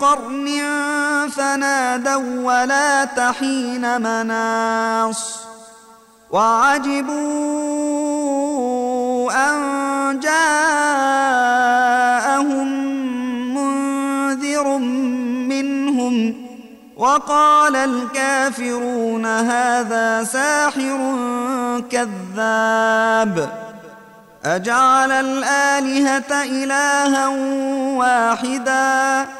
قرن فنادوا ولا تحين مناص وعجبوا أن جاءهم منذر منهم وقال الكافرون هذا ساحر كذاب أجعل الآلهة إلها واحداً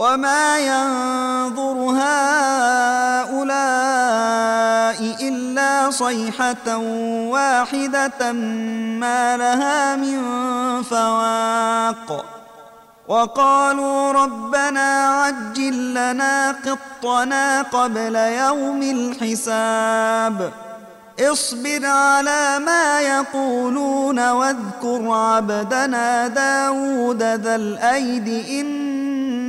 وما ينظر هؤلاء إلا صيحة واحدة ما لها من فواق وقالوا ربنا عجل لنا قطنا قبل يوم الحساب اصبر على ما يقولون واذكر عبدنا داود ذا الأيد إن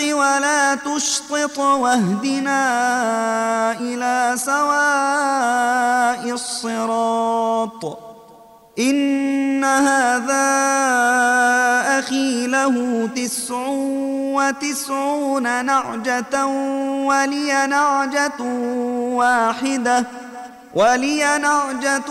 ولا تشطط واهدنا إلى سواء الصراط. إن هذا أخي له تسع وتسعون نعجة ولي نعجة واحدة ولي نعجة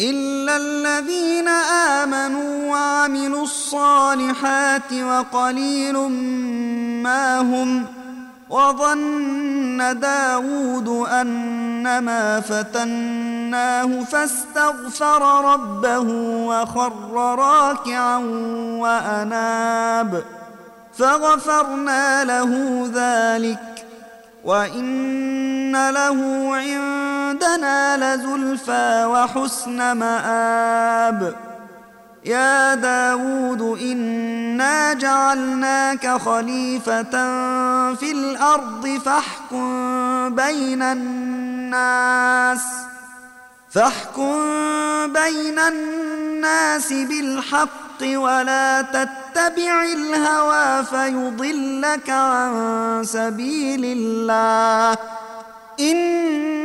إلا الذين آمنوا وعملوا الصالحات وقليل ما هم وظن داود أنما فتناه فاستغفر ربه وخر راكعا وأناب فغفرنا له ذلك وإن له عندنا لزلفى وحسن مآب. يا داود إنا جعلناك خليفة في الأرض فاحكم بين الناس فاحكم بين الناس بالحق ولا تتبع الهوى فيضلك عن سبيل الله. إن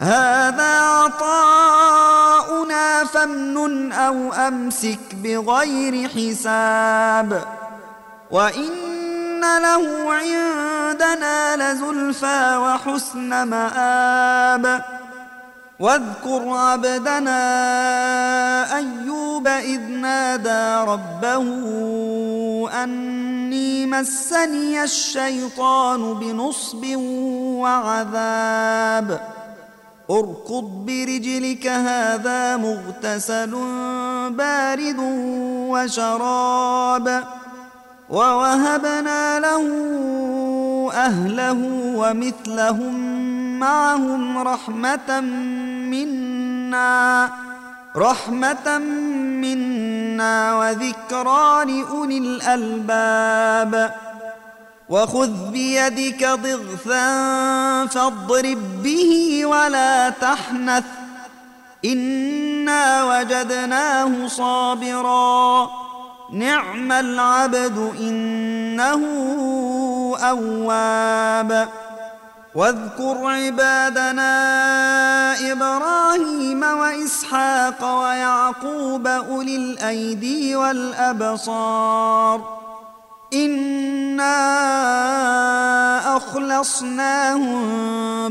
هذا عطاؤنا فامنن أو أمسك بغير حساب وإن له عندنا لزلفى وحسن مآب واذكر عبدنا أيوب إذ نادى ربه أني مسني الشيطان بنصب وعذاب اركض برجلك هذا مغتسل بارد وشراب. ووهبنا له أهله ومثلهم معهم رحمة منا رحمة منا وذكرى لأولي الألباب. وخذ بيدك ضغثا فاضرب به ولا تحنث. إنا وجدناه صابرا. نعم العبد إنه أواب. واذكر عبادنا إبراهيم وإسحاق ويعقوب أولي الأيدي والأبصار. إنا أخلصناهم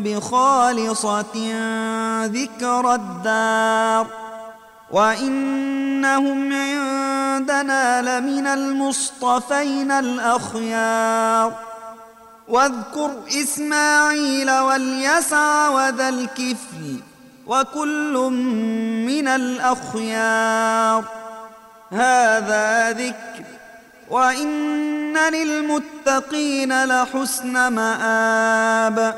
بخالصة ذكر الدار وإنهم عندنا لمن المصطفين الأخيار واذكر إسماعيل واليسع وذا الكفل وكل من الأخيار هذا ذكر وإن للمتقين لحسن مآب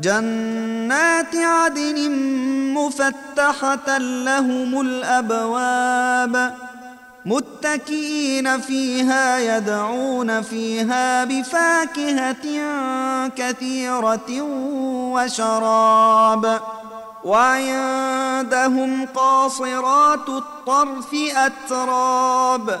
جنات عدن مفتحة لهم الأبواب متكئين فيها يدعون فيها بفاكهة كثيرة وشراب وعندهم قاصرات الطرف أتراب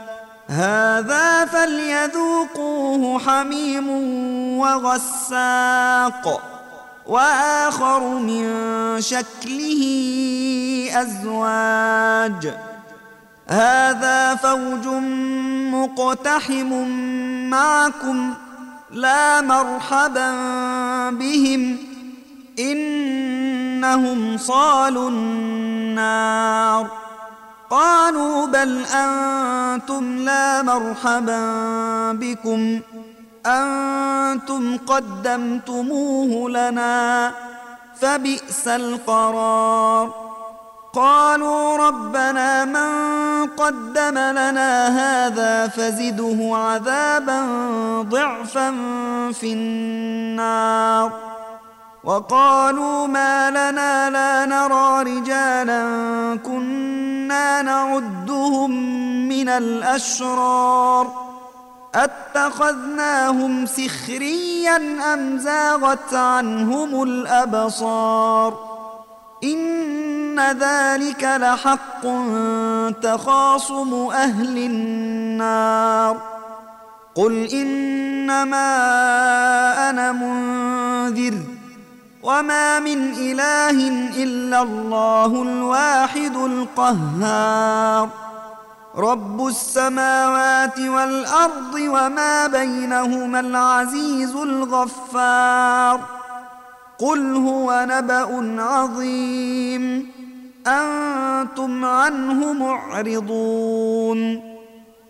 هذا فليذوقوه حميم وغساق وآخر من شكله أزواج. هذا فوج مقتحم معكم لا مرحبا بهم إنهم صالوا النار. قالوا بل أنتم لا مرحبا بكم. أنتم قدمتموه لنا فبئس القرار. قالوا ربنا من قدم لنا هذا فزده عذابا ضعفا في النار. وقالوا ما لنا لا نرى رجالا كنا نعدهم من الأشرار أتخذناهم سخريا أم زاغت عنهم الأبصار إن ذلك لحق تخاصم أهل النار قل إنما أنا منذر وما من اله الا الله الواحد القهار. رب السماوات والارض وما بينهما العزيز الغفار. قل هو نبا عظيم. أنتم عنه معرضون.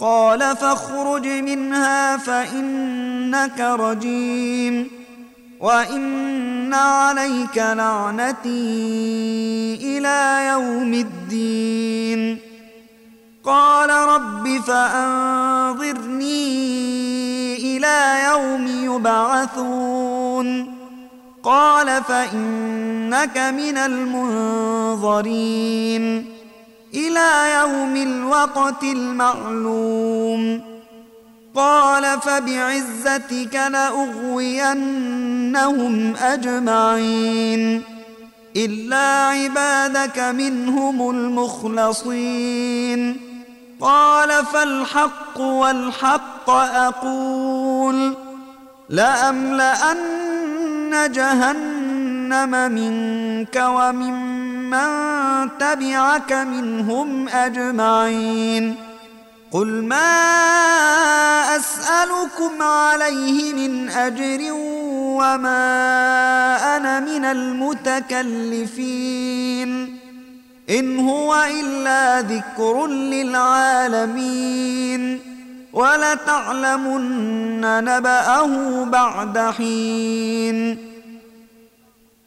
قال فاخرج منها فإنك رجيم وإن عليك لعنتي إلى يوم الدين. قال رب فأنظرني إلى يوم يبعثون. قال فإنك من المنظرين. إلى يوم الوقت المعلوم. قال فبعزتك لأغوينهم أجمعين. إلا عبادك منهم المخلصين. قال فالحق والحق أقول. لأملأن جهنم منك وممن تبعك منهم أجمعين. قل ما أسألكم عليه من أجر وما أنا من المتكلفين. إن هو إلا ذكر للعالمين. ولتعلمن نبأه بعد حين.